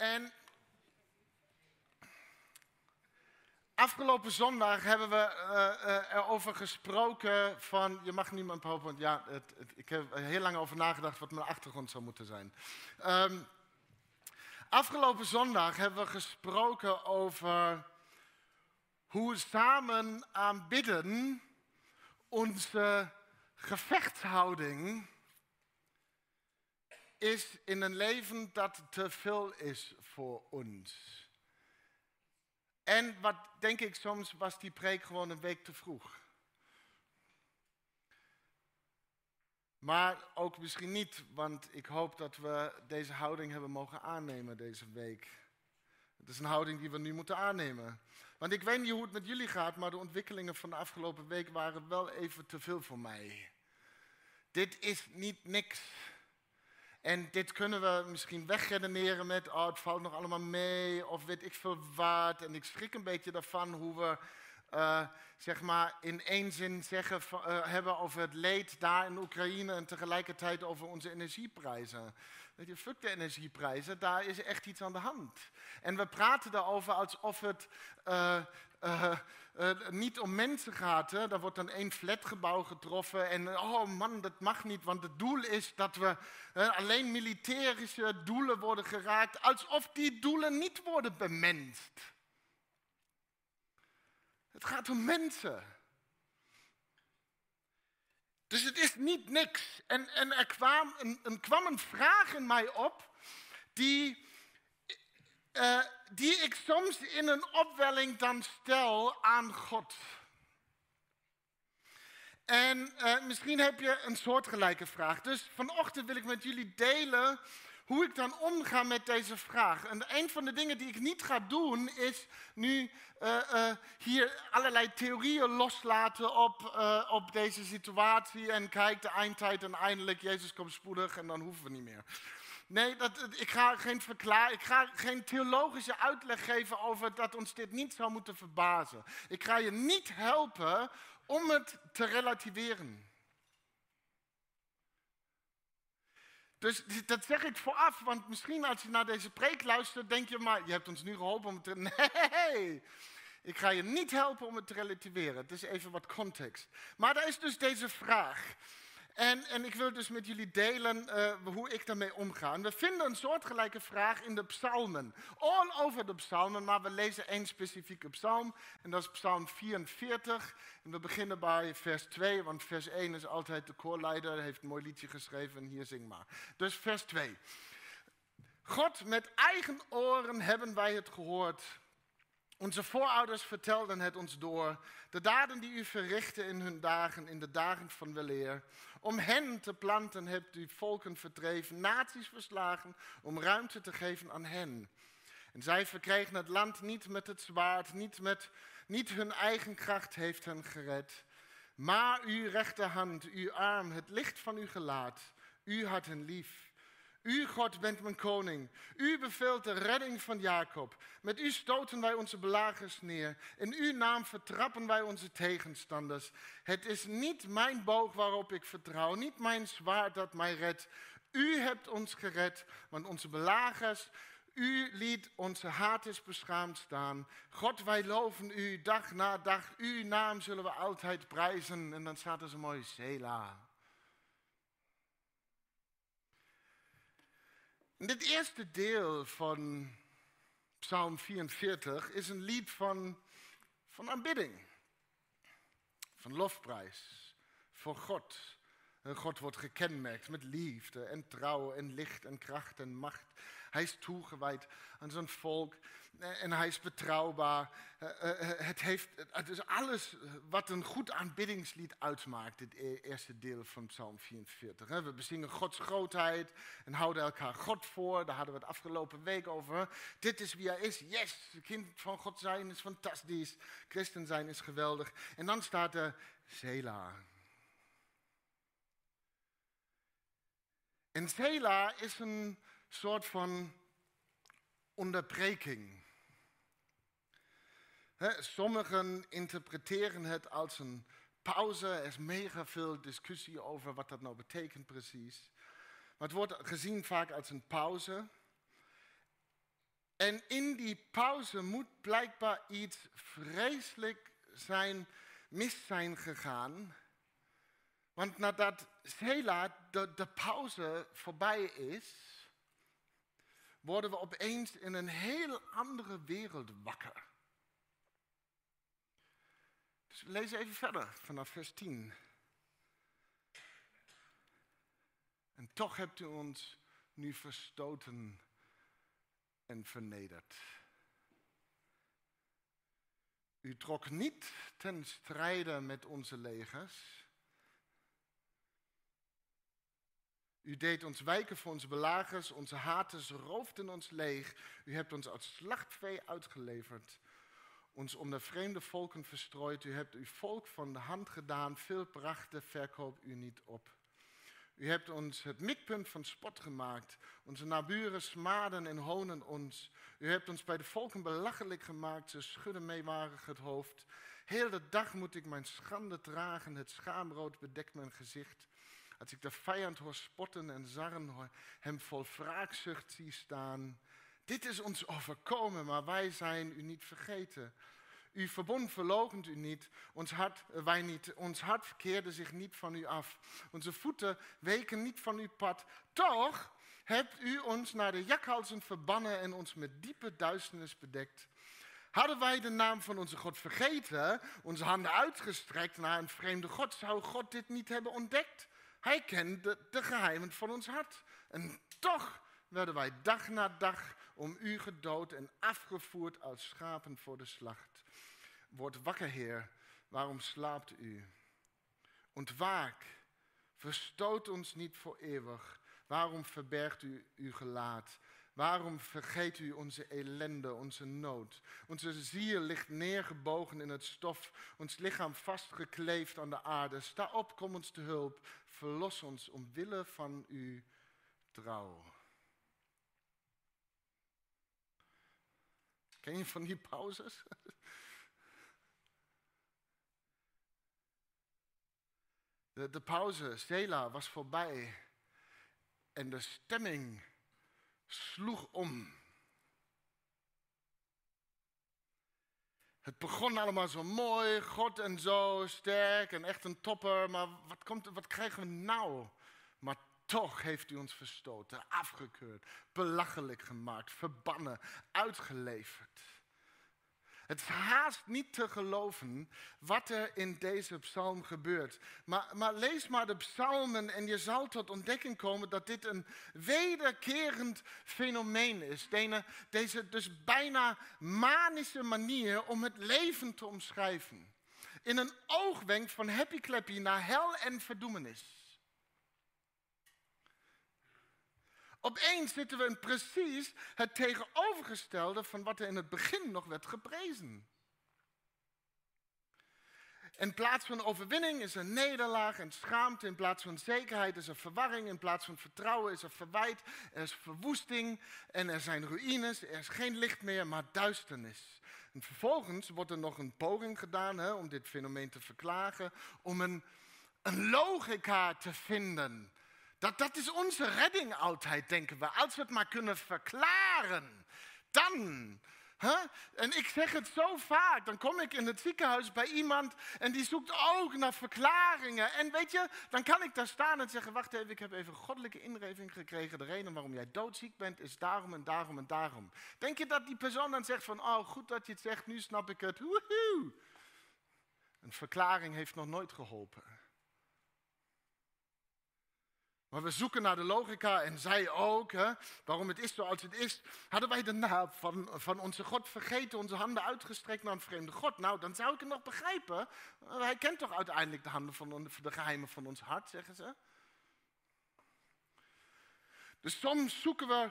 En afgelopen zondag hebben we uh, erover gesproken van, je mag mijn PowerPoint, ja, ik heb heel lang over nagedacht wat mijn achtergrond zou moeten zijn. Um, afgelopen zondag hebben we gesproken over hoe samen aanbidden onze gevechtshouding is in een leven dat te veel is voor ons. En wat denk ik soms was die preek gewoon een week te vroeg. Maar ook misschien niet, want ik hoop dat we deze houding hebben mogen aannemen deze week. Het is een houding die we nu moeten aannemen. Want ik weet niet hoe het met jullie gaat, maar de ontwikkelingen van de afgelopen week waren wel even te veel voor mij. Dit is niet niks. En dit kunnen we misschien wegredeneren met, oh, het valt nog allemaal mee, of weet ik veel wat. En ik schrik een beetje daarvan hoe we, uh, zeg maar, in één zin zeggen, uh, hebben over het leed daar in Oekraïne en tegelijkertijd over onze energieprijzen. Weet je, fuck de energieprijzen, daar is echt iets aan de hand. En we praten daarover alsof het uh, uh, uh, niet om mensen gaat. Hè. Daar wordt dan één flatgebouw getroffen en oh man, dat mag niet, want het doel is dat we alleen militaire doelen worden geraakt, alsof die doelen niet worden bemenst. Het gaat om mensen. Dus het is niet niks. En, en er kwam een, kwam een vraag in mij op die, die ik soms in een opwelling dan stel aan God. En uh, misschien heb je een soortgelijke vraag. Dus vanochtend wil ik met jullie delen hoe ik dan omga met deze vraag. En een van de dingen die ik niet ga doen, is nu uh, uh, hier allerlei theorieën loslaten op, op deze situatie. En kijk, de eindtijd en eindelijk, Jezus komt spoedig en dan hoeven we niet meer. Nee, dat, ik, ga geen ik ga geen theologische uitleg geven over dat ons dit niet zou moeten verbazen. Ik ga je niet helpen om het te relativeren. Dus dat zeg ik vooraf, want misschien als je naar deze preek luistert, denk je, maar je hebt ons nu geholpen om het te... Nee, ik ga je niet helpen om het te relativeren. Het is even wat context. Maar er is dus deze vraag. En, en ik wil dus met jullie delen uh, hoe ik daarmee omga. En we vinden een soortgelijke vraag in de psalmen. All over de psalmen, maar we lezen één specifieke psalm. En dat is psalm 44. En we beginnen bij vers 2, want vers 1 is altijd de koorleider. Heeft een mooi liedje geschreven en hier zing maar. Dus vers 2. God, met eigen oren hebben wij het gehoord. Onze voorouders vertelden het ons door. De daden die u verrichtte in hun dagen, in de dagen van weleer. Om hen te planten hebt u volken verdreven, naties verslagen, om ruimte te geven aan hen. En zij verkregen het land niet met het zwaard, niet, met, niet hun eigen kracht heeft hen gered. Maar uw rechterhand, uw arm, het licht van uw gelaat, u had hen lief. U, God, bent mijn koning. U beveelt de redding van Jacob. Met u stoten wij onze belagers neer. In uw naam vertrappen wij onze tegenstanders. Het is niet mijn boog waarop ik vertrouw, niet mijn zwaard dat mij redt. U hebt ons gered, want onze belagers, u liet onze haters beschaamd staan. God, wij loven u dag na dag. Uw naam zullen we altijd prijzen. En dan staat er zo mooi Sela. Dit eerste deel van Psalm 44 is een lied van, van aanbidding, van lofprijs voor God. God wordt gekenmerkt met liefde en trouw en licht en kracht en macht. Hij is toegewijd aan zijn volk en hij is betrouwbaar. Eh, eh, het, heeft, het is alles wat een goed aanbiddingslied uitmaakt, dit e-, eerste deel van Psalm 44. We bezingen Gods grootheid en houden elkaar God voor. Daar hadden we het afgelopen week over. Dit is wie hij is. Yes, kind van God zijn is fantastisch. Christen zijn is geweldig. En dan staat er Sela. En Sela is een soort van onderbreking. Sommigen interpreteren het als een pauze. Er is mega veel discussie over wat dat nou betekent precies. Maar het wordt gezien vaak als een pauze. En in die pauze moet blijkbaar iets vreselijk zijn, mis zijn gegaan. Want nadat Sela de, de pauze voorbij is, worden we opeens in een heel andere wereld wakker. Dus we lezen even verder vanaf vers 10. En toch hebt u ons nu verstoten en vernederd. U trok niet ten strijde met onze legers. U deed ons wijken voor onze belagers, onze haters roofden ons leeg. U hebt ons als slachtvee uitgeleverd, ons onder vreemde volken verstrooid. U hebt uw volk van de hand gedaan, veel prachten verkoop u niet op. U hebt ons het mikpunt van spot gemaakt. Onze naburen smaden en honen ons. U hebt ons bij de volken belachelijk gemaakt. Ze schudden meewarig het hoofd. Heel de dag moet ik mijn schande dragen. Het schaamrood bedekt mijn gezicht. Als ik de vijand hoor spotten en zarren, hem vol wraakzucht zie staan. Dit is ons overkomen, maar wij zijn u niet vergeten. U verbond verlogend u niet. Ons hart, eh, wij niet. Ons hart keerde zich niet van u af. Onze voeten weken niet van uw pad. Toch hebt u ons naar de jakhalzen verbannen en ons met diepe duisternis bedekt. Hadden wij de naam van onze God vergeten, onze handen uitgestrekt naar een vreemde God, zou God dit niet hebben ontdekt? Hij kende de geheimen van ons hart. En toch werden wij dag na dag om u gedood en afgevoerd als schapen voor de slacht. Word wakker, Heer, waarom slaapt u? Ontwaak, verstoot ons niet voor eeuwig. Waarom verbergt u uw gelaat? Waarom vergeet u onze ellende, onze nood? Onze ziel ligt neergebogen in het stof, ons lichaam vastgekleefd aan de aarde. Sta op, kom ons te hulp, verlos ons omwille van uw trouw. Ken je van die pauzes? De, pauze, Sela, was voorbij. En de stemming sloeg om. Het begon allemaal zo mooi, God en zo, sterk en echt een topper. Maar wat, komt, wat krijgen we nou? Maar toch heeft u ons verstoten, afgekeurd, belachelijk gemaakt, verbannen, uitgeleverd. Het is haast niet te geloven wat er in deze psalm gebeurt. Maar, maar, lees maar de psalmen en je zal tot ontdekking komen dat dit een wederkerend fenomeen is. Deze, deze dus bijna manische manier om het leven te omschrijven. In een oogwenk van happy clappy naar hel en verdoemenis. Opeens zitten we in precies het tegenovergestelde van wat er in het begin nog werd geprezen. In plaats van overwinning is er nederlaag en schaamte. In plaats van zekerheid is er verwarring. In plaats van vertrouwen is er verwijt. Er is verwoesting en er zijn ruïnes. Er is geen licht meer, maar duisternis. En vervolgens wordt er nog een poging gedaan hè, om dit fenomeen te verklagen. Om een, een logica te vinden dat, dat is onze redding altijd, denken we. Als we het maar kunnen verklaren, dan. En ik zeg het zo vaak, dan kom ik in het ziekenhuis bij iemand en die zoekt ook naar verklaringen. En weet je, dan kan ik daar staan en zeggen, wacht even, ik heb even goddelijke inreving gekregen. De reden waarom jij doodziek bent is daarom en daarom en daarom. Denk je dat die persoon dan zegt van, oh goed dat je het zegt, nu snap ik het. Woehoe. Een verklaring heeft nog nooit geholpen. Maar we zoeken naar de logica en zij ook, hè, waarom het is zoals het is. Hadden wij de naam van, van onze God vergeten, onze handen uitgestrekt naar een vreemde God? Nou, dan zou ik het nog begrijpen. Hij kent toch uiteindelijk de handen van de geheimen van ons hart, zeggen ze. Dus soms zoeken we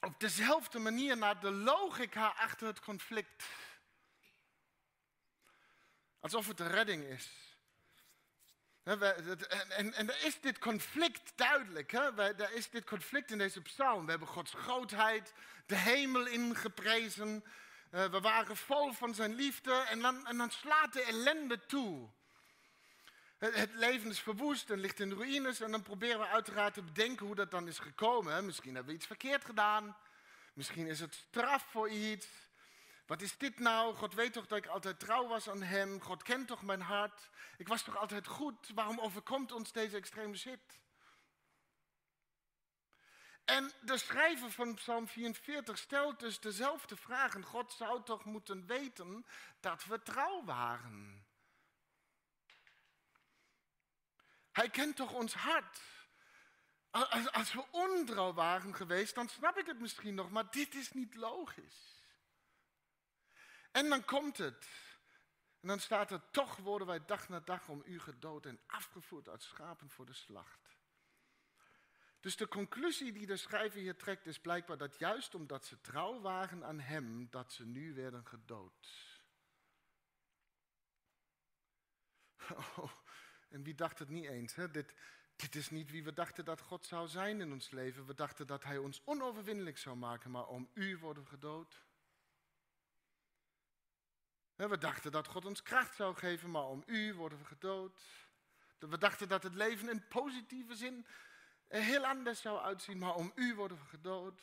op dezelfde manier naar de logica achter het conflict. Alsof het de redding is. En, en er is dit conflict duidelijk. Hè? Er is dit conflict in deze psalm. We hebben Gods grootheid, de hemel ingeprezen. Eh, we waren vol van zijn liefde en dan, en dan slaat de ellende toe. Het leven is verwoest en ligt in ruïnes. En dan proberen we uiteraard te bedenken hoe dat dan is gekomen. Misschien hebben we iets verkeerd gedaan. Misschien is het straf voor iets. Wat is dit nou? God weet toch dat ik altijd trouw was aan Hem. God kent toch mijn hart. Ik was toch altijd goed. Waarom overkomt ons deze extreme shit? En de schrijver van Psalm 44 stelt dus dezelfde vragen. God zou toch moeten weten dat we trouw waren. Hij kent toch ons hart. Als, we ontrouw waren geweest, dan snap ik het misschien nog, maar dit is niet logisch. En dan komt het. En dan staat er, toch worden wij dag na dag om u gedood en afgevoerd uit schapen voor de slacht. Dus de conclusie die de schrijver hier trekt is blijkbaar dat juist omdat ze trouw waren aan hem, dat ze nu werden gedood. Oh, en wie dacht het niet eens? Hè? Dit, dit is niet wie we dachten dat God zou zijn in ons leven. We dachten dat Hij ons onoverwinnelijk zou maken, maar om u worden we gedood. We dachten dat God ons kracht zou geven, maar om u worden we gedood. We dachten dat het leven in positieve zin heel anders zou uitzien, maar om u worden we gedood.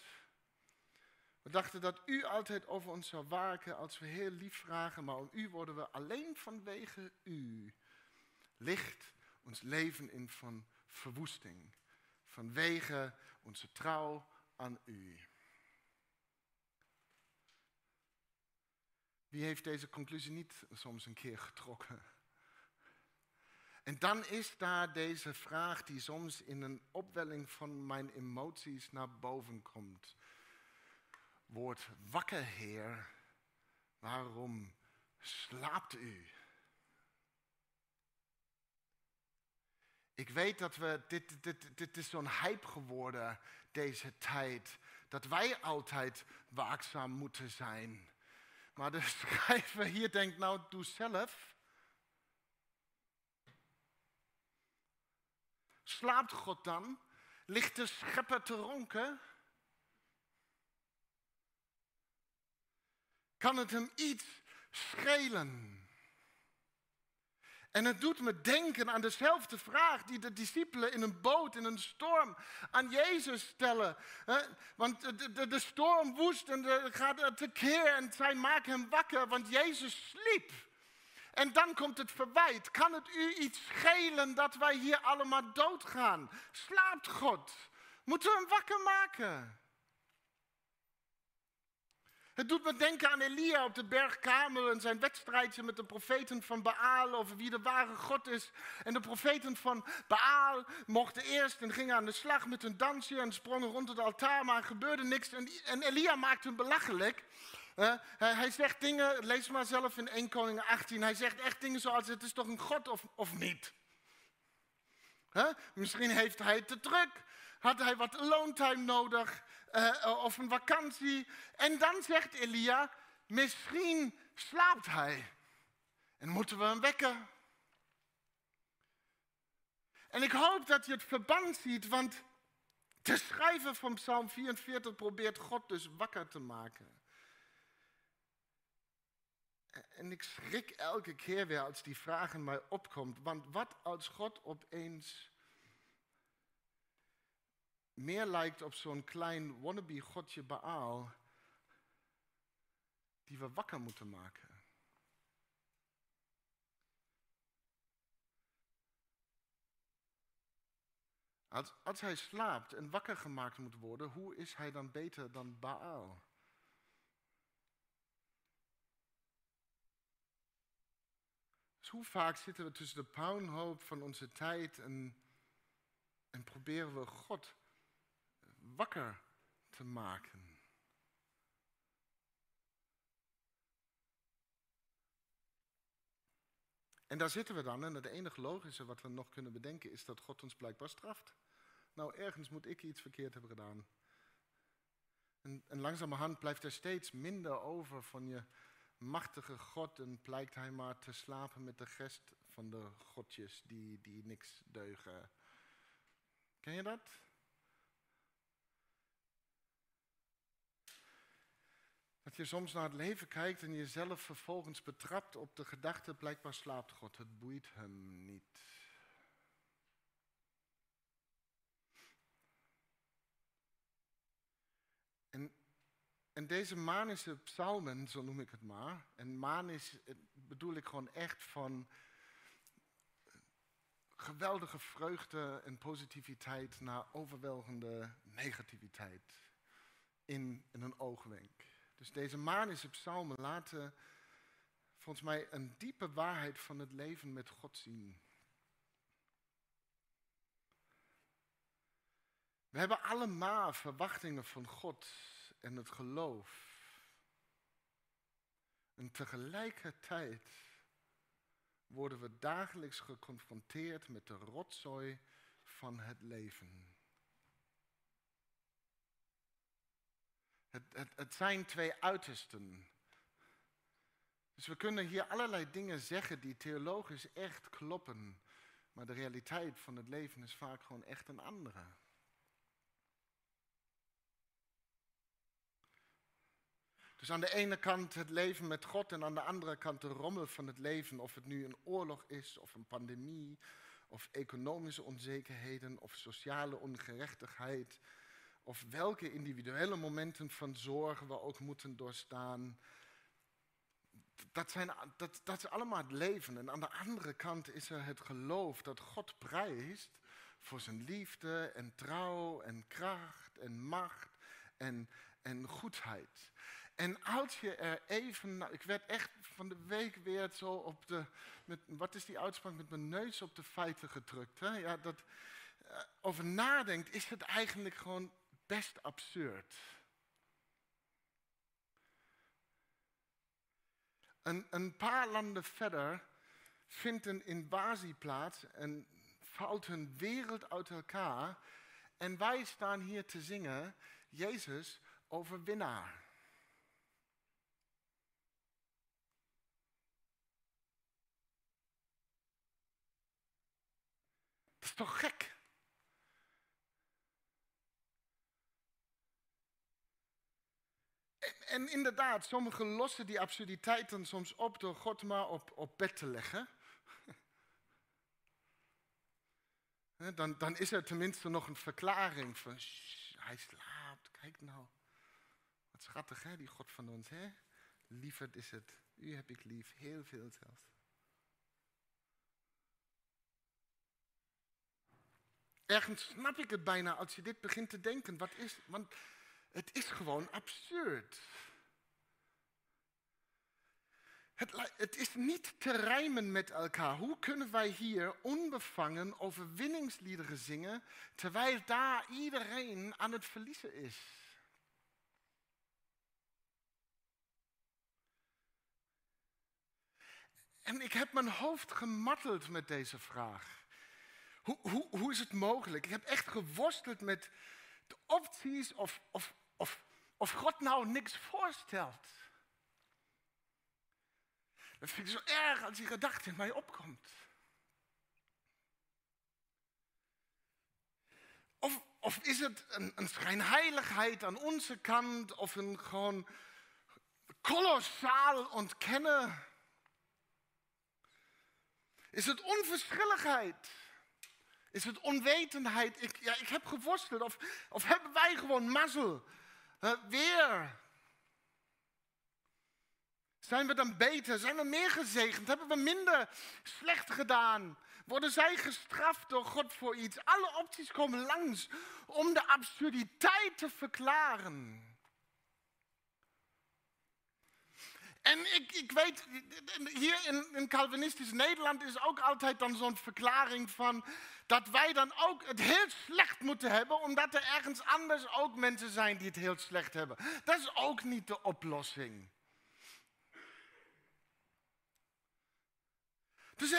We dachten dat u altijd over ons zou waken als we heel lief vragen, maar om u worden we alleen vanwege u. Licht ons leven in van verwoesting, vanwege onze trouw aan u. Wie heeft deze conclusie niet soms een keer getrokken? En dan is daar deze vraag die soms in een opwelling van mijn emoties naar boven komt. Word wakker, Heer. Waarom slaapt u? Ik weet dat we, dit, dit, dit is zo'n hype geworden, deze tijd. Dat wij altijd waakzaam moeten zijn. Maar de schrijver hier denkt, nou doe zelf. Slaapt God dan? Ligt de schepper te ronken? Kan het hem iets schelen? En het doet me denken aan dezelfde vraag die de discipelen in een boot, in een storm, aan Jezus stellen. Want de, de, de storm woest en de, gaat tekeer en zij maken hem wakker, want Jezus sliep. En dan komt het verwijt. Kan het u iets schelen dat wij hier allemaal doodgaan? Slaapt God? Moeten we hem wakker maken? Het doet me denken aan Elia op de berg Kamel en zijn wedstrijdje met de profeten van Baal over wie de ware God is. En de profeten van Baal mochten eerst en gingen aan de slag met hun dansje en sprongen rond het altaar, maar er gebeurde niks. En, Elia maakte hem belachelijk. hij zegt dingen, lees maar zelf in 1 Koning 18, hij zegt echt dingen zoals het is toch een God of, of niet. Misschien heeft hij te druk, had hij wat loontime nodig. Uh, of een vakantie. En dan zegt Elia, misschien slaapt hij. En moeten we hem wekken. En ik hoop dat je het verband ziet, want de schrijver van Psalm 44 probeert God dus wakker te maken. En ik schrik elke keer weer als die vraag in mij opkomt. Want wat als God opeens meer lijkt op zo'n klein wannabe-godje Baal, die we wakker moeten maken. Als, als hij slaapt en wakker gemaakt moet worden, hoe is hij dan beter dan Baal? Dus hoe vaak zitten we tussen de puinhoop van onze tijd en, en proberen we God wakker te maken. En daar zitten we dan en het enige logische wat we nog kunnen bedenken is dat God ons blijkbaar straft. Nou, ergens moet ik iets verkeerd hebben gedaan. En, en langzamerhand blijft er steeds minder over van je machtige God en blijkt hij maar te slapen met de rest van de godjes die, die niks deugen. Ken je dat? Dat je soms naar het leven kijkt en jezelf vervolgens betrapt op de gedachte, blijkbaar slaapt God, het boeit hem niet. En En deze manische psalmen, zo noem ik het maar, en manisch eh, bedoel ik gewoon echt van geweldige vreugde en positiviteit naar overweldigende negativiteit in, in een oogwenk. Dus deze manische psalmen laten volgens mij een diepe waarheid van het leven met God zien. We hebben allemaal verwachtingen van God en het geloof. En tegelijkertijd worden we dagelijks geconfronteerd met de rotzooi van het leven. Het, het, het zijn twee uitersten. Dus we kunnen hier allerlei dingen zeggen die theologisch echt kloppen. Maar de realiteit van het leven is vaak gewoon echt een andere. Dus aan de ene kant het leven met God en aan de andere kant de rommel van het leven. Of het nu een oorlog is, of een pandemie, of economische onzekerheden, of sociale ongerechtigheid. Of welke individuele momenten van zorg we ook moeten doorstaan. Dat, zijn, dat, dat is allemaal het leven. En aan de andere kant is er het geloof dat God prijst voor zijn liefde en trouw en kracht en macht en, en goedheid. En als je er even, ik werd echt van de week weer zo op de, met, wat is die uitspraak, met mijn neus op de feiten gedrukt. Hè? Ja, dat, uh, over nadenkt, is het eigenlijk gewoon best absurd. Een, paar landen verder vindt een invasie plaats en valt hun wereld uit elkaar. En wij staan hier te zingen, Jezus overwinnaar. Dat is toch gek? En, inderdaad, sommigen lossen die absurditeiten soms op door God maar op, op bed te leggen. Dan, dan is er tenminste nog een verklaring van, hij slaapt, kijk nou. Wat schattig hè, die God van ons hè. Lieverd is het, u heb ik lief, heel veel zelfs. Ergens snap ik het bijna als je dit begint te denken. Wat is, want het is gewoon absurd. Het, het, is niet te rijmen met elkaar. Hoe kunnen wij hier onbevangen overwinningsliederen zingen, terwijl daar iedereen aan het verliezen is? En ik heb mijn hoofd gemarteld met deze vraag. Hoe, hoe, hoe is het mogelijk? Ik heb echt geworsteld met opties of, of, of, of God nou niks voorstelt. Dat vind ik zo erg als die gedachte in mij opkomt. Of, of is het een, een schijnheiligheid aan onze kant of een gewoon kolossaal ontkennen? Is het onverschilligheid? Is het onwetendheid? Ik, ja, ik heb geworsteld. Of, of hebben wij gewoon mazzel? Weer. Zijn we dan beter? Zijn we meer gezegend? Hebben we minder slecht gedaan? Worden zij gestraft door God voor iets? Alle opties komen langs om de absurditeit te verklaren. En ik, ik weet, hier in, in Calvinistisch Nederland is ook altijd dan zo'n verklaring van dat wij dan ook het heel slecht moeten hebben, omdat er ergens anders ook mensen zijn die het heel slecht hebben. Dat is ook niet de oplossing. Dus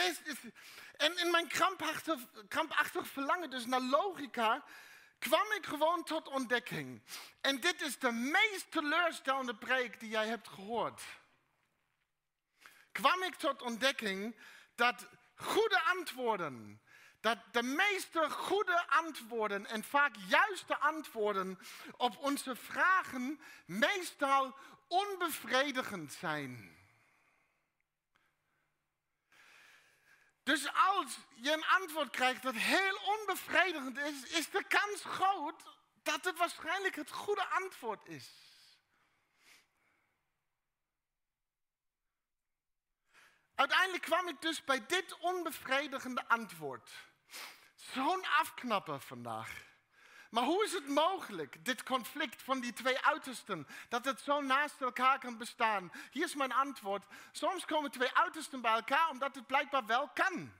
en in mijn krampachtig, krampachtig verlangen dus naar logica kwam ik gewoon tot ontdekking. En dit is de meest teleurstellende preek die jij hebt gehoord. Kwam ik tot ontdekking dat goede antwoorden dat de meeste goede antwoorden en vaak juiste antwoorden op onze vragen meestal onbevredigend zijn. Dus als je een antwoord krijgt dat heel onbevredigend is, is de kans groot dat het waarschijnlijk het goede antwoord is. Uiteindelijk kwam ik dus bij dit onbevredigende antwoord. Zo'n afknapper vandaag. Maar hoe is het mogelijk, dit conflict van die twee uitersten, dat het zo naast elkaar kan bestaan? Hier is mijn antwoord. Soms komen twee uitersten bij elkaar omdat het blijkbaar wel kan.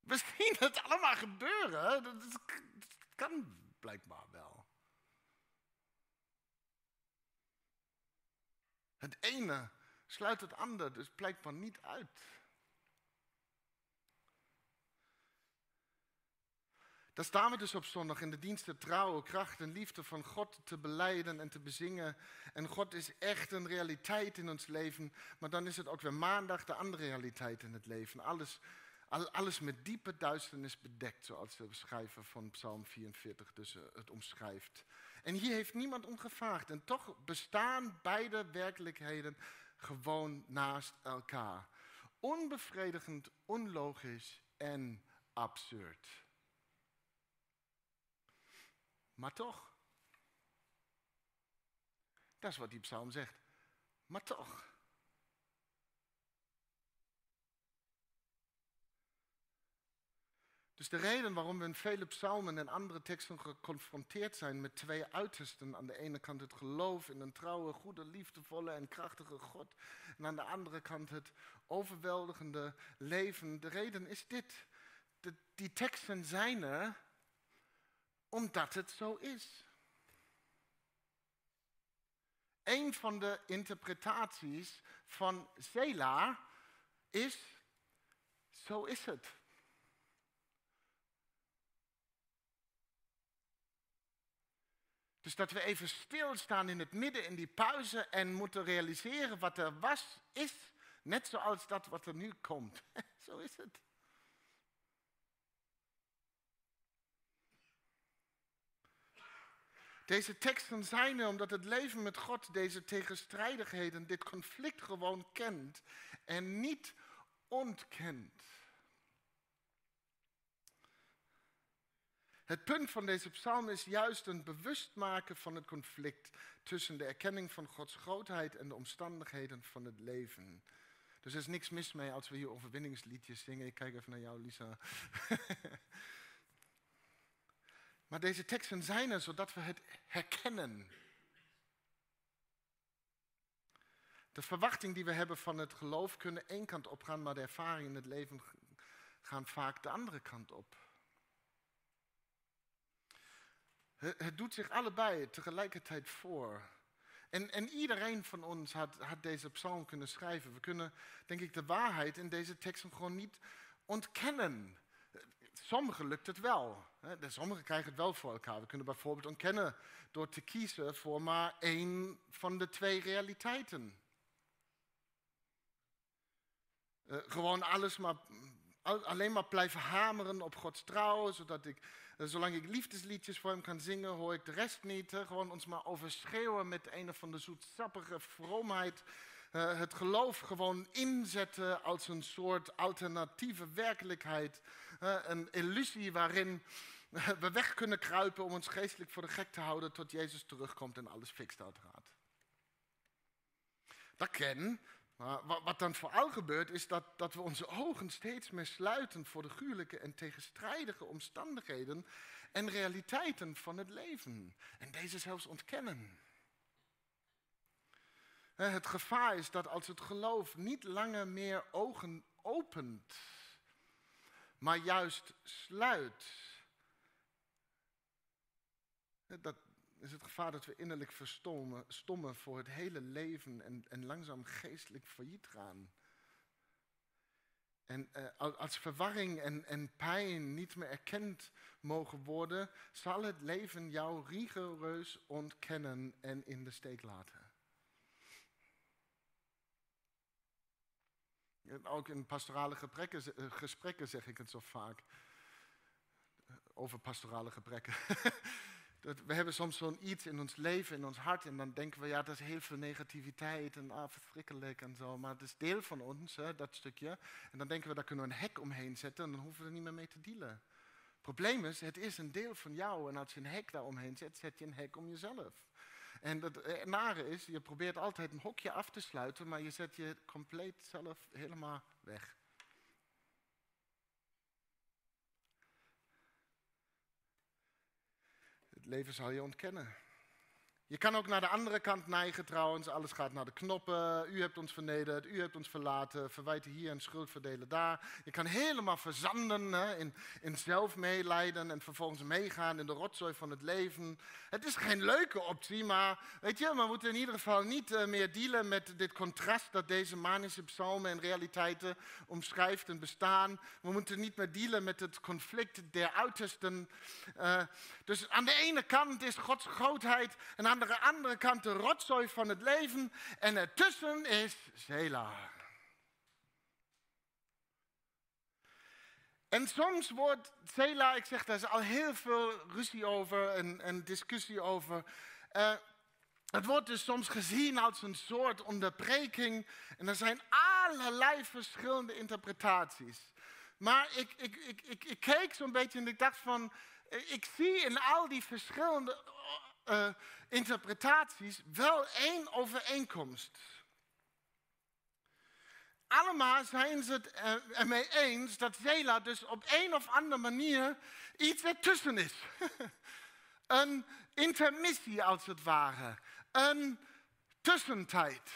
We zien het allemaal gebeuren. Dat kan blijkbaar wel. Het ene sluit het ander dus blijkbaar niet uit. Daar staan we dus op zondag in de diensten trouw, kracht en liefde van God te beleiden en te bezingen. En God is echt een realiteit in ons leven, maar dan is het ook weer maandag de andere realiteit in het leven. Alles, alles met diepe duisternis bedekt, zoals de schrijver van Psalm 44 dus eh, het omschrijft. En hier heeft niemand om gevraagd. En toch bestaan beide werkelijkheden gewoon naast elkaar. Onbevredigend, onlogisch en absurd. Maar toch. Dat is wat die psalm zegt. Maar toch. Dus de reden waarom we in vele psalmen en andere teksten geconfronteerd zijn met twee uitersten. Aan de ene kant het geloof in een trouwe, goede, liefdevolle en krachtige God. En aan de andere kant het overweldigende leven. De reden is dit. De, die teksten zijn er omdat het zo is. Een van de interpretaties van Zela is, zo is het. Dus dat we even stilstaan in het midden in die pauze en moeten realiseren wat er was, is net zoals dat wat er nu komt. Zo is het. Deze teksten zijn er omdat het leven met God deze tegenstrijdigheden, dit conflict gewoon kent en niet ontkent. Het punt van deze psalm is juist een bewustmaken van het conflict tussen de erkenning van Gods grootheid en de omstandigheden van het leven. Dus er is niks mis mee als we hier overwinningsliedjes zingen. Ik kijk even naar jou, Lisa. maar deze teksten zijn er zodat we het herkennen. De verwachting die we hebben van het geloof kunnen één kant op gaan, maar de ervaringen in het leven gaan vaak de andere kant op. Het doet zich allebei tegelijkertijd voor. En, en iedereen van ons had, had deze psalm kunnen schrijven. We kunnen, denk ik, de waarheid in deze teksten gewoon niet ontkennen. Sommigen lukt het wel. Sommigen krijgen het wel voor elkaar. We kunnen bijvoorbeeld ontkennen door te kiezen voor maar één van de twee realiteiten. Uh, gewoon alles maar, alleen maar blijven hameren op Gods trouw, zodat ik eh, zolang ik liefdesliedjes voor hem kan zingen, hoor ik de rest niet. Gewoon ons maar overschreeuwen met een of andere zoetsappige vroomheid. Uh, het geloof gewoon inzetten als een soort alternatieve werkelijkheid. Een illusie waarin we weg kunnen kruipen om ons geestelijk voor de gek te houden tot Jezus terugkomt en alles fixt uiteraard. Dat ken, maar wat dan vooral gebeurt, is dat, dat we onze ogen steeds meer sluiten voor de gruwelijke en tegenstrijdige omstandigheden en realiteiten van het leven. En deze zelfs ontkennen. Het gevaar is dat als het geloof niet langer meer ogen opent, maar juist sluit, dat, is het gevaar dat we innerlijk verstommen stommen voor het hele leven en, en langzaam geestelijk failliet gaan. En uh, als verwarring en, en pijn niet meer erkend mogen worden, zal het leven jou rigoureus ontkennen en in de steek laten. ook in pastorale gesprekken, eh, gesprekken zeg ik het zo vaak. Over pastorale we hebben soms zo'n iets in ons leven, in ons hart, en dan denken we, ja, dat is heel veel negativiteit en ah, en zo, maar het is deel van ons, hè, dat stukje. En dan denken we, daar kunnen we een hek omheen zetten en dan hoeven we er niet meer mee te dealen. Het probleem is, het is een deel van jou en als je een hek daar omheen zet, zet je een hek om jezelf. En het eh, nare is, je probeert altijd een hokje af te sluiten, maar je zet je compleet zelf helemaal weg. Het leven zal je ontkennen. Je kan ook naar de andere kant neigen trouwens. Alles gaat naar de knoppen. U hebt ons vernederd, u hebt ons verlaten. Verwijten hier en schuld verdelen daar. Je kan helemaal verzanden hè, in, in zelfmeelijden en vervolgens meegaan in de rotzooi van het leven. Het is geen leuke optie, maar weet je, we moeten in ieder geval niet uh, meer dealen met dit contrast dat deze manische psalmen en realiteiten omschrijft en bestaan. We moeten niet meer dealen met het conflict der uitersten. Uh, dus aan de ene kant is Gods grootheid en aan de andere kant de rotzooi van het leven. En ertussen is Zela. En soms wordt Zela, ik zeg daar is al heel veel ruzie over en, en discussie over. Uh, het wordt dus soms gezien als een soort onderbreking. En er zijn allerlei verschillende interpretaties. Maar ik, ik, ik, ik, ik keek zo'n beetje en ik dacht van, ik zie in al die verschillende uh, interpretaties wel één overeenkomst. Allemaal zijn ze het ermee eens dat Zela dus op een of andere manier iets ertussen is. een intermissie als het ware. Een tussentijd.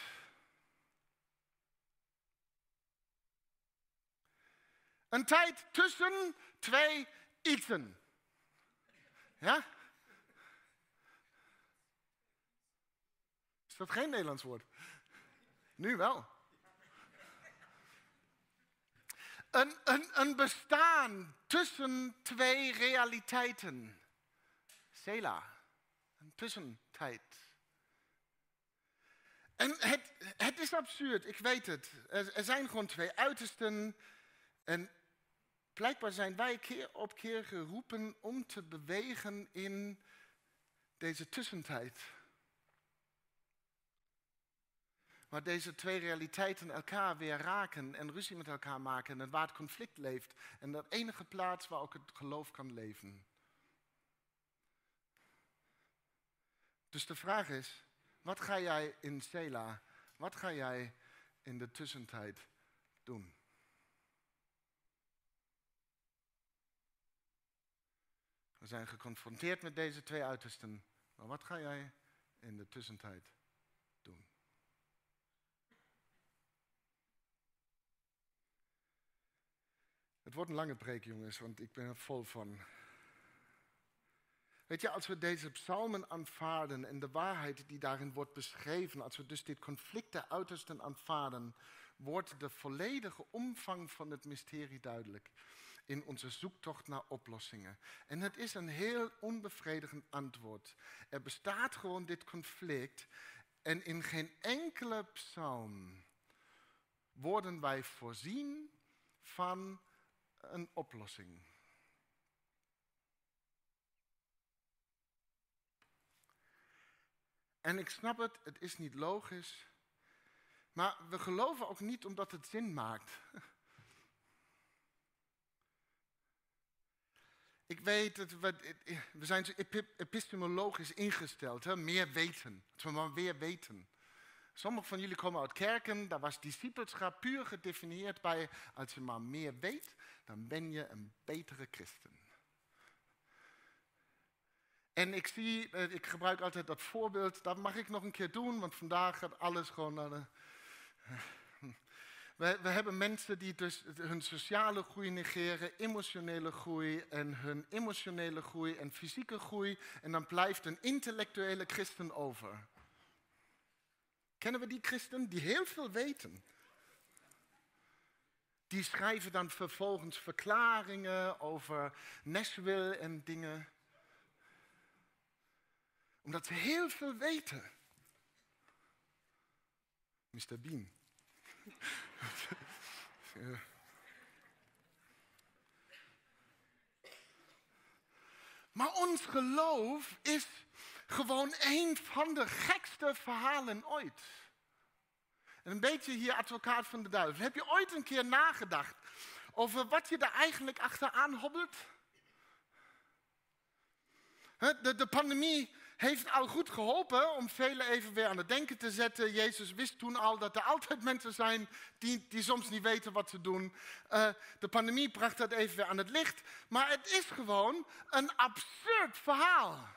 Een tijd tussen twee ietsen. Ja? Dat geen Nederlands woord? Nu wel. Een, bestaan tussen twee realiteiten. Sela, een tussentijd. En het, het is absurd, ik weet het. Er, er zijn gewoon twee uitersten. En Blijkbaar zijn wij keer op keer geroepen om te bewegen in deze tussentijd. Waar deze twee realiteiten elkaar weer raken en ruzie met elkaar maken en waar het conflict leeft. En dat enige plaats waar ook het geloof kan leven. Dus de vraag is, wat ga jij in Sela, wat ga jij in de tussentijd doen? We zijn geconfronteerd met deze twee uitersten. Maar wat ga jij in de tussentijd doen? Het wordt een lange preek, jongens, want ik ben er vol van. Weet je, als we deze psalmen aanvaarden en de waarheid die daarin wordt beschreven, als we dus dit conflict der uitersten aanvaarden, wordt de volledige omvang van het mysterie duidelijk in onze zoektocht naar oplossingen. En het is een heel onbevredigend antwoord. Er bestaat gewoon dit conflict en in geen enkele psalm worden wij voorzien van een oplossing. En ik snap het, het is niet logisch. Maar we geloven ook niet omdat het zin maakt. Ik weet dat we, we zijn zo epistemologisch ingesteld, hè? meer weten. Dat we maar weer weten. Sommigen van jullie komen uit kerken, daar was discipelschap puur gedefinieerd bij, als je maar meer weet, dan ben je een betere christen. En ik zie, eh, ik gebruik altijd dat voorbeeld, dat mag ik nog een keer doen, want vandaag gaat alles gewoon naar de we, we, hebben mensen die dus hun sociale groei negeren, emotionele groei en hun emotionele groei en fysieke groei. En dan blijft een intellectuele christen over. Kennen we die christen die heel veel weten? Die schrijven dan vervolgens verklaringen over Nashville en dingen. Omdat ze heel veel weten. Mr. Bean. Maar ons geloof is gewoon een van de gekste verhalen ooit. En een beetje hier advocaat van de duivel. Heb je ooit een keer nagedacht over wat je er eigenlijk achteraan hobbelt? De, de pandemie heeft al goed geholpen om velen even weer aan het denken te zetten. Jezus wist toen al dat er altijd mensen zijn die, die soms niet weten wat ze doen. Uh, de pandemie bracht dat even weer aan het licht. Maar het is gewoon een absurd verhaal.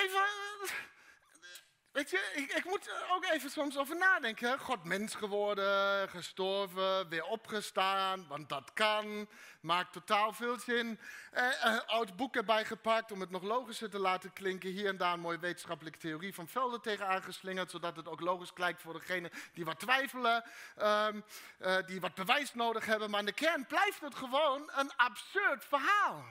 Even Weet je, ik, ik, moet ook even soms over nadenken. God mens geworden, gestorven, weer opgestaan, want dat kan. Maakt totaal veel zin. Eh, eh, oud boek erbij gepakt om het nog logischer te laten klinken. Hier en daar een mooie wetenschappelijke theorie van Velden tegen aangeslingerd, zodat het ook logisch lijkt voor degene die wat twijfelen, ehm, eh, die wat bewijs nodig hebben. Maar in de kern blijft het gewoon een absurd verhaal.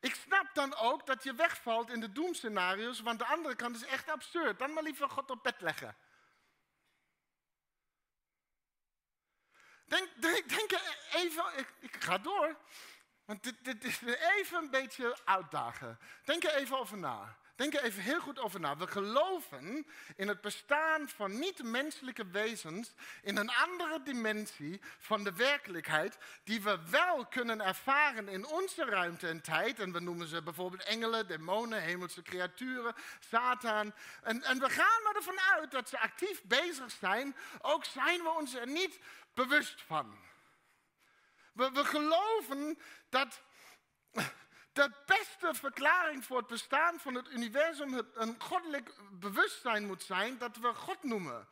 Ik snap dan ook dat je wegvalt in de doemscenario's, want de andere kant is echt absurd. Dan maar liever God op bed leggen. Denk, denk, even, ik, ik, ga door, want dit, dit is even een beetje uitdagen. Denk er even over na. Denk er even heel goed over na. We geloven in het bestaan van niet-menselijke wezens in een andere dimensie van de werkelijkheid, die we wel kunnen ervaren in onze ruimte en tijd. En we noemen ze bijvoorbeeld engelen, demonen, hemelse creaturen, Satan. En, en we gaan ervan uit dat ze actief bezig zijn, ook zijn we ons er niet bewust van. We geloven dat de beste verklaring voor het bestaan van het universum een goddelijk bewustzijn moet zijn dat we God noemen.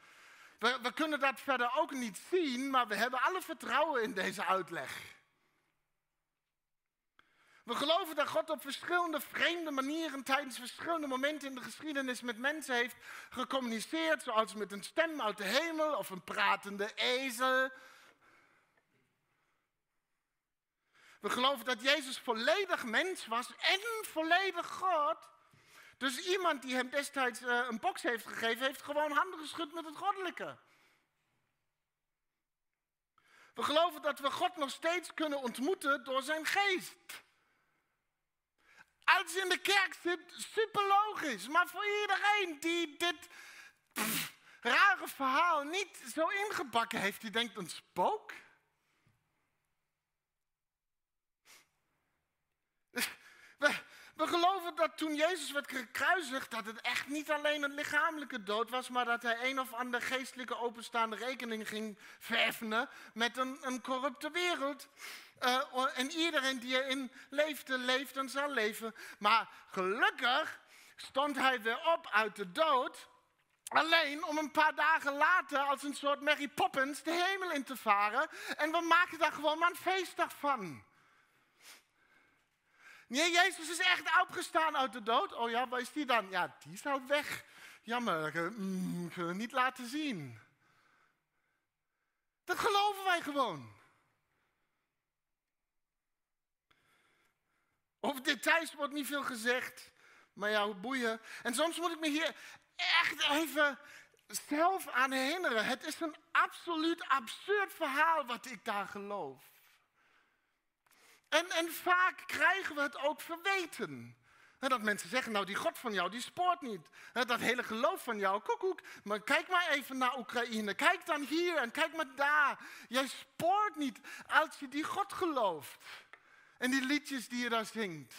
We, we, kunnen dat verder ook niet zien, maar we hebben alle vertrouwen in deze uitleg. We geloven dat God op verschillende vreemde manieren tijdens verschillende momenten in de geschiedenis met mensen heeft gecommuniceerd, zoals met een stem uit de hemel of een pratende ezel We geloven dat Jezus volledig mens was en volledig God. Dus iemand die hem destijds uh, een box heeft gegeven, heeft gewoon handen geschud met het goddelijke. We geloven dat we God nog steeds kunnen ontmoeten door zijn geest. Als je in de kerk zit, super logisch. Maar voor iedereen die dit rare verhaal niet zo ingebakken heeft, die denkt een spook. We, geloven dat toen Jezus werd gekruisigd, dat het echt niet alleen een lichamelijke dood was, maar dat hij een of andere geestelijke openstaande rekening ging vereffenen met een, een corrupte wereld. Uh, en iedereen die erin leefde, leeft en zal leven. Maar gelukkig stond hij weer op uit de dood. Alleen om een paar dagen later als een soort Mary Poppins de hemel in te varen. En we maken daar gewoon maar een feestdag van. Nee, Jezus is echt opgestaan uit de dood. Oh ja, waar is die dan? Ja, die is al weg. Jammer, mm, kunnen we niet laten zien. Dat geloven wij gewoon. Over details wordt niet veel gezegd. Maar ja, boeien. En soms moet ik me hier echt even zelf aan herinneren. Het is een absoluut absurd verhaal wat ik daar geloof. En, en vaak krijgen we het ook verweten. Dat mensen zeggen, nou die God van jou, die spoort niet. Dat hele geloof van jou, koekoek. Maar kijk maar even naar Oekraïne. Kijk dan hier en kijk maar daar. Jij spoort niet als je die God gelooft. En die liedjes die je daar zingt.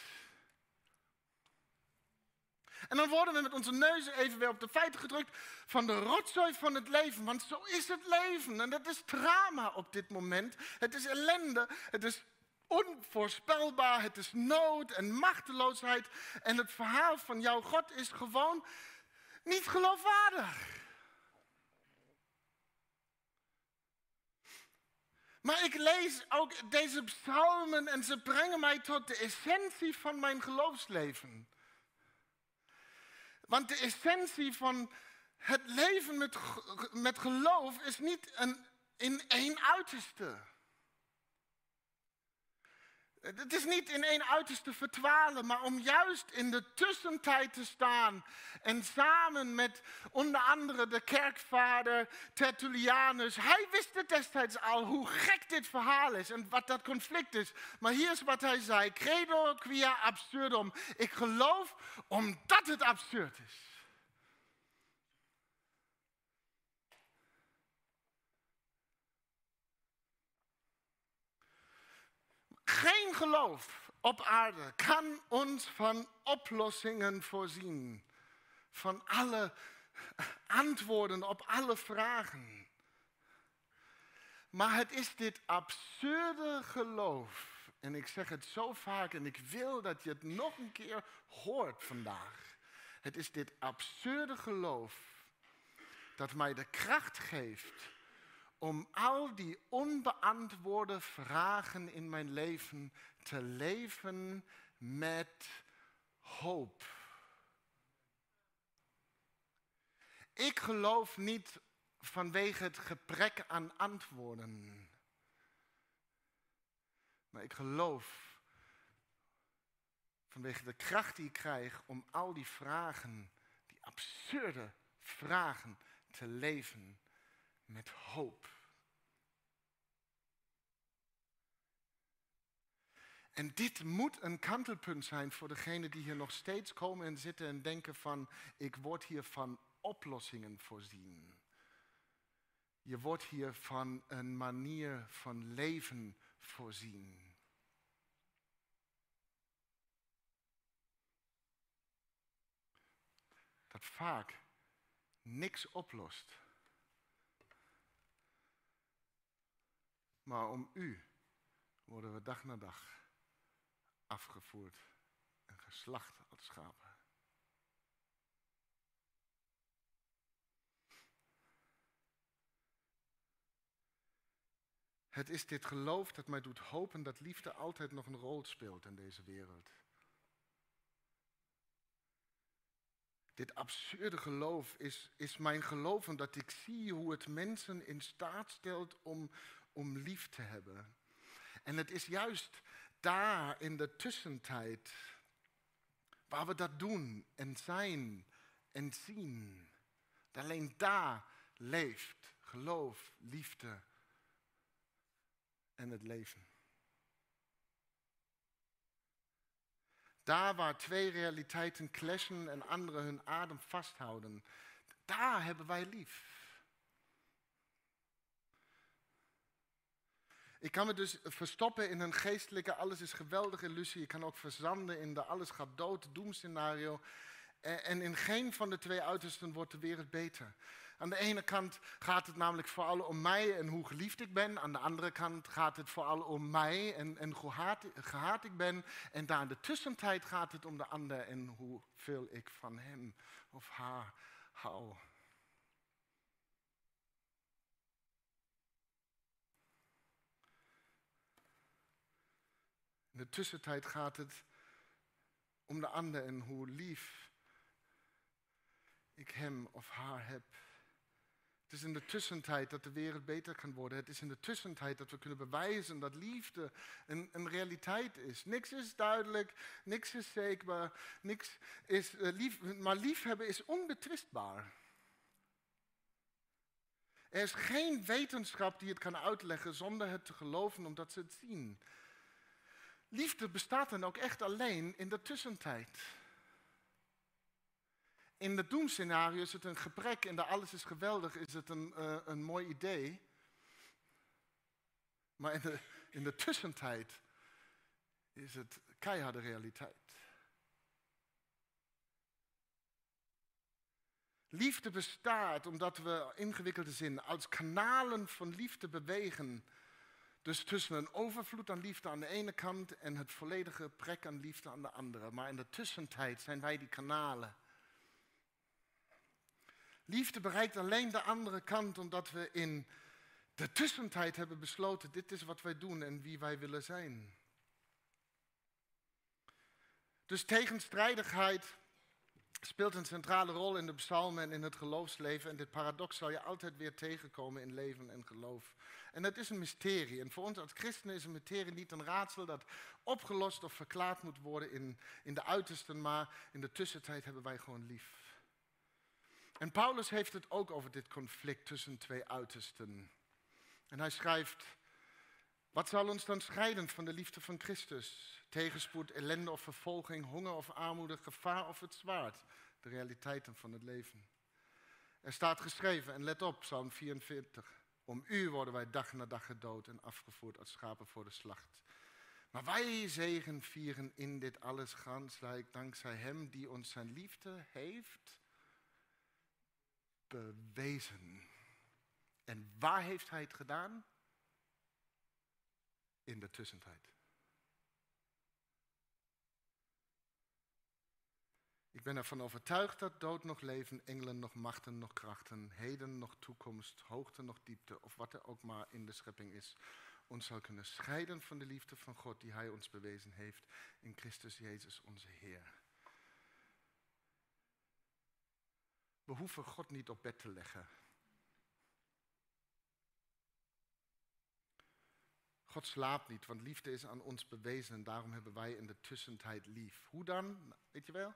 En dan worden we met onze neuzen even weer op de feiten gedrukt van de rotzooi van het leven. Want zo is het leven. En dat is drama op dit moment. Het is ellende. Het is onvoorspelbaar, het is nood en machteloosheid. En het verhaal van jouw God is gewoon niet geloofwaardig. Maar ik lees ook deze psalmen en ze brengen mij tot de essentie van mijn geloofsleven. Want de essentie van het leven met, met geloof is niet een, in één uiterste. Het is niet in één uiterste verdwalen, maar om juist in de tussentijd te staan en samen met onder andere de kerkvader Tertullianus. Hij wist het destijds al hoe gek dit verhaal is en wat dat conflict is. Maar hier is wat hij zei: Credo quia absurdum. Ik geloof omdat het absurd is. Geloof op aarde kan ons van oplossingen voorzien. Van alle antwoorden op alle vragen. Maar het is dit absurde geloof. En ik zeg het zo vaak en ik wil dat je het nog een keer hoort vandaag. Het is dit absurde geloof dat mij de kracht geeft om al die onbeantwoorde vragen in mijn leven te leven met hoop. Ik geloof niet vanwege het gebrek aan antwoorden. Maar ik geloof vanwege de kracht die ik krijg om al die vragen, die absurde vragen, te leven met hoop. En dit moet een kantelpunt zijn voor degenen die hier nog steeds komen en zitten en denken van, ik word hier van oplossingen voorzien. Je wordt hier van een manier van leven voorzien. Dat vaak niks oplost. Maar om u worden we dag na dag afgevoerd en geslacht als schapen. Het is dit geloof dat mij doet hopen dat liefde altijd nog een rol speelt in deze wereld. Dit absurde geloof is, is mijn geloof omdat ik zie hoe het mensen in staat stelt om, om lief te hebben. En het is juist daar in de tussentijd waar we dat doen en zijn en zien. Alleen daar leeft geloof, liefde en het leven. Daar waar twee realiteiten clashen en anderen hun adem vasthouden, daar hebben wij lief. Ik kan me dus verstoppen in een geestelijke alles is geweldige illusie. Ik kan ook verzanden in de alles gaat dood doemscenario. En in geen van de twee uitersten wordt de wereld beter. Aan de ene kant gaat het namelijk vooral om mij en hoe geliefd ik ben. Aan de andere kant gaat het vooral om mij en, en hoe haat, gehaat ik ben. En daar in de tussentijd gaat het om de ander en hoeveel ik van hem of haar hou. In de tussentijd gaat het om de ander en hoe lief ik hem of haar heb. Het is in de tussentijd dat de wereld beter kan worden. Het is in de tussentijd dat we kunnen bewijzen dat liefde een, een realiteit is. Niks is duidelijk, niks is zeker, niks is, uh, lief, maar liefhebben is onbetwistbaar. Er is geen wetenschap die het kan uitleggen zonder het te geloven omdat ze het zien. Liefde bestaat dan ook echt alleen in de tussentijd. In het doemscenario is het een gebrek en de alles is geweldig, is het een, uh, een mooi idee. Maar in de, in de tussentijd is het keiharde realiteit. Liefde bestaat omdat we ingewikkelde zin als kanalen van liefde bewegen. Dus tussen een overvloed aan liefde aan de ene kant en het volledige prek aan liefde aan de andere. Maar in de tussentijd zijn wij die kanalen. Liefde bereikt alleen de andere kant omdat we in de tussentijd hebben besloten, dit is wat wij doen en wie wij willen zijn. Dus tegenstrijdigheid speelt een centrale rol in de psalmen en in het geloofsleven. En dit paradox zal je altijd weer tegenkomen in leven en geloof. En dat is een mysterie. En voor ons als christenen is een mysterie niet een raadsel dat opgelost of verklaard moet worden in, in de uitersten, maar in de tussentijd hebben wij gewoon lief. En Paulus heeft het ook over dit conflict tussen twee uitersten. En hij schrijft, wat zal ons dan scheiden van de liefde van Christus? Tegenspoed, ellende of vervolging, honger of armoede, gevaar of het zwaard. De realiteiten van het leven. Er staat geschreven, en let op, Psalm 44. Om u worden wij dag na dag gedood en afgevoerd als schapen voor de slacht. Maar wij zegen vieren in dit alles gansrijk dankzij Hem die ons zijn liefde heeft bewezen. En waar heeft Hij het gedaan? In de tussentijd. Ik ben ervan overtuigd dat dood nog leven, engelen nog machten nog krachten, heden nog toekomst, hoogte nog diepte of wat er ook maar in de schepping is, ons zal kunnen scheiden van de liefde van God die Hij ons bewezen heeft in Christus Jezus onze Heer. We hoeven God niet op bed te leggen. God slaapt niet, want liefde is aan ons bewezen en daarom hebben wij in de tussentijd lief. Hoe dan? Weet je wel?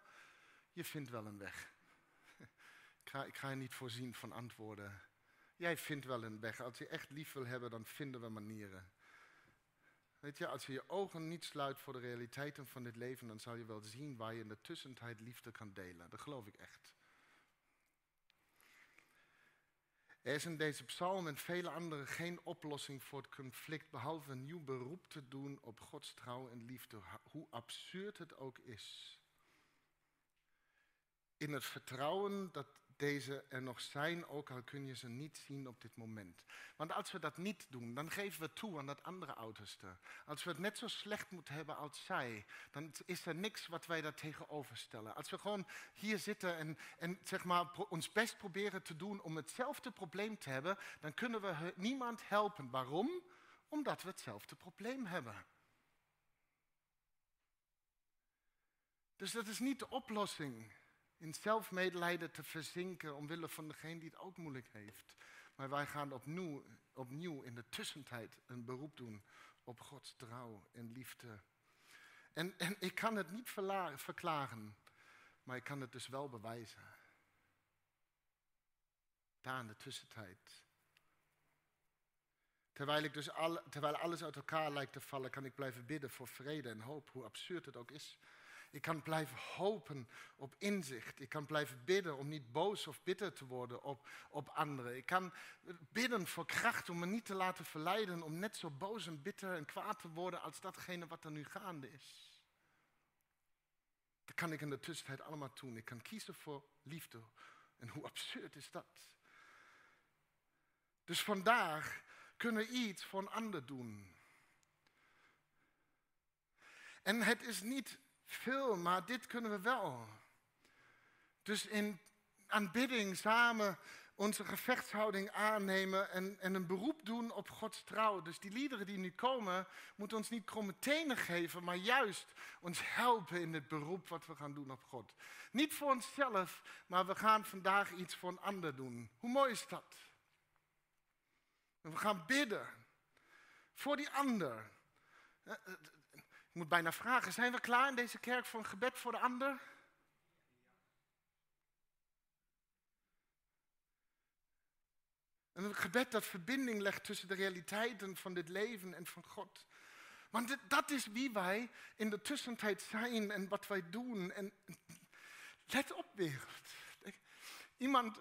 Je vindt wel een weg. Ik ga, ik ga je niet voorzien van antwoorden. Jij vindt wel een weg. Als je echt lief wil hebben, dan vinden we manieren. Weet je, als je je ogen niet sluit voor de realiteiten van dit leven, dan zal je wel zien waar je in de tussentijd liefde kan delen. Dat geloof ik echt. Er is in deze psalm en vele andere geen oplossing voor het conflict, behalve een nieuw beroep te doen op Gods trouw en liefde, hoe absurd het ook is. In het vertrouwen dat deze er nog zijn, ook al kun je ze niet zien op dit moment. Want als we dat niet doen, dan geven we toe aan dat andere uiterste. Als we het net zo slecht moeten hebben als zij, dan is er niks wat wij daar tegenover stellen. Als we gewoon hier zitten en, en zeg maar, ons best proberen te doen om hetzelfde probleem te hebben, dan kunnen we niemand helpen. Waarom? Omdat we hetzelfde probleem hebben. Dus dat is niet de oplossing in zelfmedelijden te verzinken omwille van degene die het ook moeilijk heeft. Maar wij gaan opnieuw, opnieuw in de tussentijd een beroep doen op Gods trouw en liefde. En, en ik kan het niet verklaren, maar ik kan het dus wel bewijzen. Daar in de tussentijd. Terwijl, ik dus al, terwijl alles uit elkaar lijkt te vallen, kan ik blijven bidden voor vrede en hoop, hoe absurd het ook is. Ik kan blijven hopen op inzicht. Ik kan blijven bidden om niet boos of bitter te worden op, op anderen. Ik kan bidden voor kracht om me niet te laten verleiden om net zo boos en bitter en kwaad te worden als datgene wat er nu gaande is. Dat kan ik in de tussentijd allemaal doen. Ik kan kiezen voor liefde. En hoe absurd is dat? Dus vandaag kunnen we iets voor een ander doen. En het is niet veel, maar dit kunnen we wel. Dus in aanbidding samen onze gevechtshouding aannemen en, en een beroep doen op Gods trouw. Dus die liederen die nu komen, moeten ons niet kromme tenen geven, maar juist ons helpen in het beroep wat we gaan doen op God. Niet voor onszelf, maar we gaan vandaag iets voor een ander doen. Hoe mooi is dat? we gaan bidden voor die ander. Ik moet bijna vragen, zijn we klaar in deze kerk voor een gebed voor de ander? Een gebed dat verbinding legt tussen de realiteiten van dit leven en van God. Want dat is wie wij in de tussentijd zijn en wat wij doen. En let op, wereld. Iemand,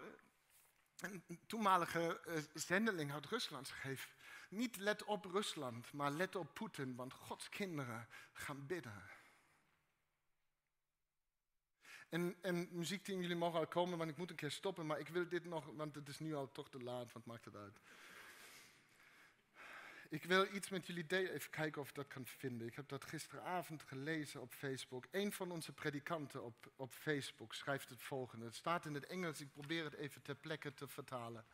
een toenmalige eh, zendeling uit Rusland, geeft niet let op Rusland, maar let op Poetin, want Gods kinderen gaan bidden. En, en muziekteam, jullie mogen al komen, want ik moet een keer stoppen, maar ik wil dit nog, want het is nu al toch te laat, wat maakt het uit. Ik wil iets met jullie delen, even kijken of ik dat kan vinden. Ik heb dat gisteravond gelezen op Facebook. Een van onze predikanten op, op Facebook schrijft het volgende. Het staat in het Engels, ik probeer het even ter plekke te vertalen.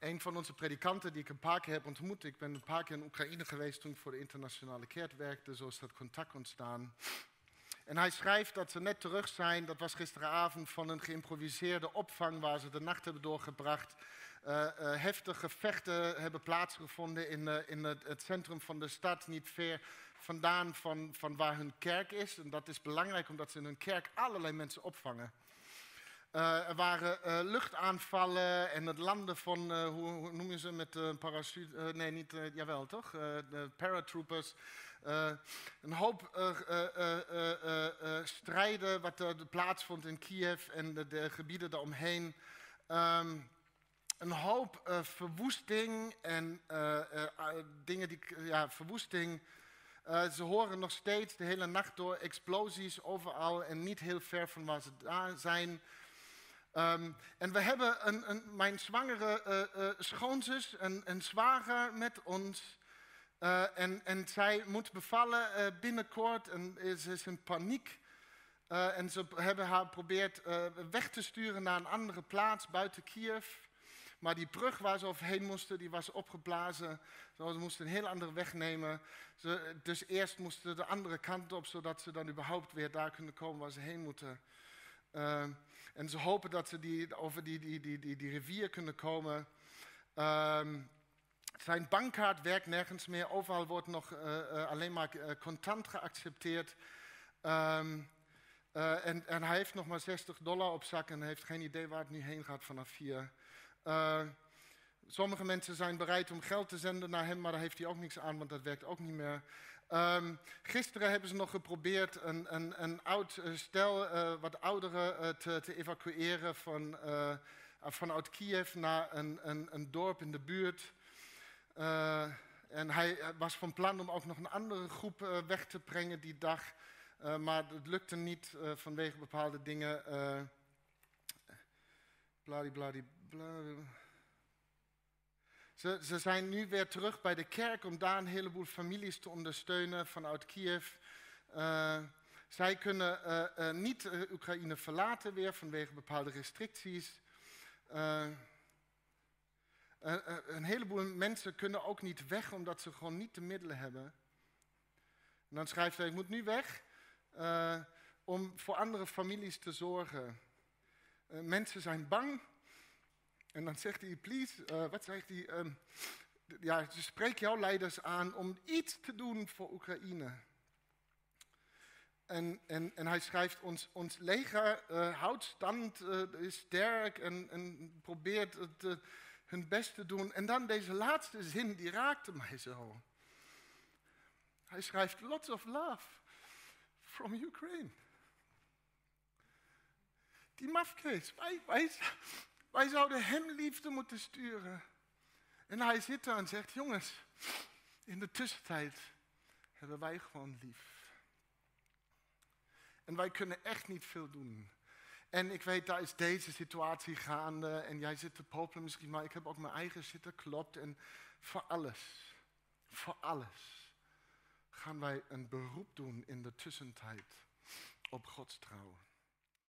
Een van onze predikanten die ik een paar keer heb ontmoet. Ik ben een paar keer in Oekraïne geweest toen ik voor de internationale kerk werkte. Zo is dat contact ontstaan. En hij schrijft dat ze net terug zijn, dat was gisteravond, van een geïmproviseerde opvang waar ze de nacht hebben doorgebracht. Uh, uh, heftige vechten hebben plaatsgevonden in, uh, in het, het, centrum van de stad, niet ver vandaan van, van waar hun kerk is. En dat is belangrijk omdat ze in hun kerk allerlei mensen opvangen. Uh, er waren uh, luchtaanvallen en het landen van, uh, hoe, hoe, noem je ze met een parachute? nee, niet, jawel toch? paratroopers. een hoop strijden wat er plaatsvond in Kiev en de, de gebieden daaromheen. Um, een hoop verwoesting en dingen die, ja, verwoesting. ze horen nog steeds de hele nacht door explosies overal en niet heel ver van waar ze daar zijn. Um, en we hebben een, een, mijn zwangere schoonzus, een, een zwager met ons. en, en zij moet bevallen binnenkort en ze is in paniek. En ze hebben haar geprobeerd weg te sturen naar een andere plaats buiten Kiev. Maar die brug waar ze overheen moesten, die was opgeblazen. Ze moesten een heel andere weg nemen. Ze, dus eerst moesten de andere kant op, zodat ze dan überhaupt weer daar kunnen komen waar ze heen moeten. En ze hopen dat ze die, over die, die, die, die, die rivier kunnen komen. Ehm, zijn bankkaart werkt nergens meer. Overal wordt nog alleen maar contant geaccepteerd. Uh, en, en, hij heeft nog maar 60 dollar op zak en heeft geen idee waar het nu heen gaat vanaf hier. Sommige mensen zijn bereid om geld te zenden naar hem, maar daar heeft hij ook niks aan, want dat werkt ook niet meer. Um, gisteren hebben ze nog geprobeerd een, een, een oud uh, stel, wat ouderen, te, te, evacueren van, vanuit Kiev naar een, een, een, dorp in de buurt. en hij was van plan om ook nog een andere groep weg te brengen die dag. Maar het lukte niet vanwege bepaalde dingen. Uh, bladibladibla. Ze, ze, zijn nu weer terug bij de kerk om daar een heleboel families te ondersteunen vanuit Kiev. zij kunnen niet Oekraïne verlaten weer vanwege bepaalde restricties. een heleboel mensen kunnen ook niet weg omdat ze gewoon niet de middelen hebben. En dan schrijft hij, ik moet nu weg. Om voor andere families te zorgen. Mensen zijn bang. En dan zegt hij, please, uh, wat zegt hij? Um, ja, dus spreek jouw leiders aan om iets te doen voor Oekraïne. En, en, en hij schrijft, ons, ons leger houdt stand, is sterk en, en probeert het, hun best te doen. En dan deze laatste zin, die raakte mij zo. Hij schrijft, lots of love from Ukraine. Die mafkees, wij, wij, wij zouden hem liefde moeten sturen. En hij zit daar en zegt, jongens, in de tussentijd hebben wij gewoon lief. En wij kunnen echt niet veel doen. En ik weet, daar is deze situatie gaande. En jij zit te popelen misschien, maar ik heb ook mijn eigen zitten klopt. En voor alles, voor alles gaan wij een beroep doen in de tussentijd op Gods trouw.